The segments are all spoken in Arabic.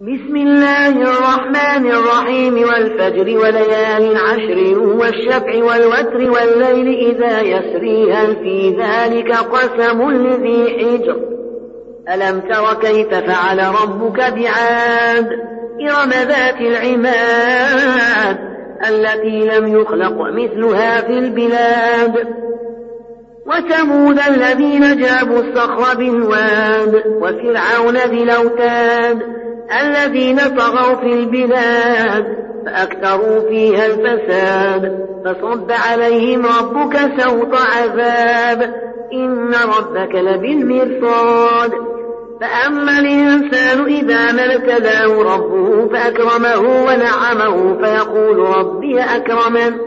بسم الله الرحمن الرحيم والفجر وليال عشر والشفع والوتر والليل إذا يسري هل في ذلك قسم لذي حجر؟ ألم تر كيف فعل ربك بعاد؟ إرم ذات العماد التي لم يخلق مثلها في البلاد. وثمود الذين جابوا الصخر بالواد وفرعون ذي الأوتاد الذين طغوا في البلاد فأكثروا فيها الفساد فصب عليهم ربك سوط عذاب. إن ربك لبالمرصاد. فأما الإنسان إذا ما ابتلاه ربه فأكرمه ونعمه فيقول ربي أكرمن.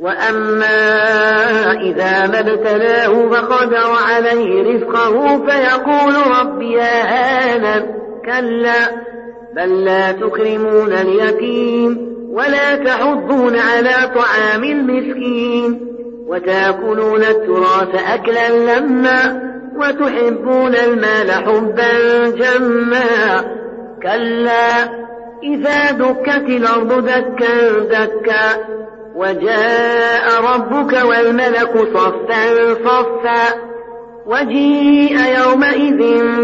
وأما إذا ما ابتلاه فقدر عليه رزقه فيقول ربي أهانن كلا بل لا تكرمون اليتيم ولا تحضون على طعام المسكين. وتأكلون التراث أكلا لما وتحبون المال حبا جما. كلا إذا دكت الأرض دكا دكا وجاء ربك والملك صفا صفا. وجيء يومئذ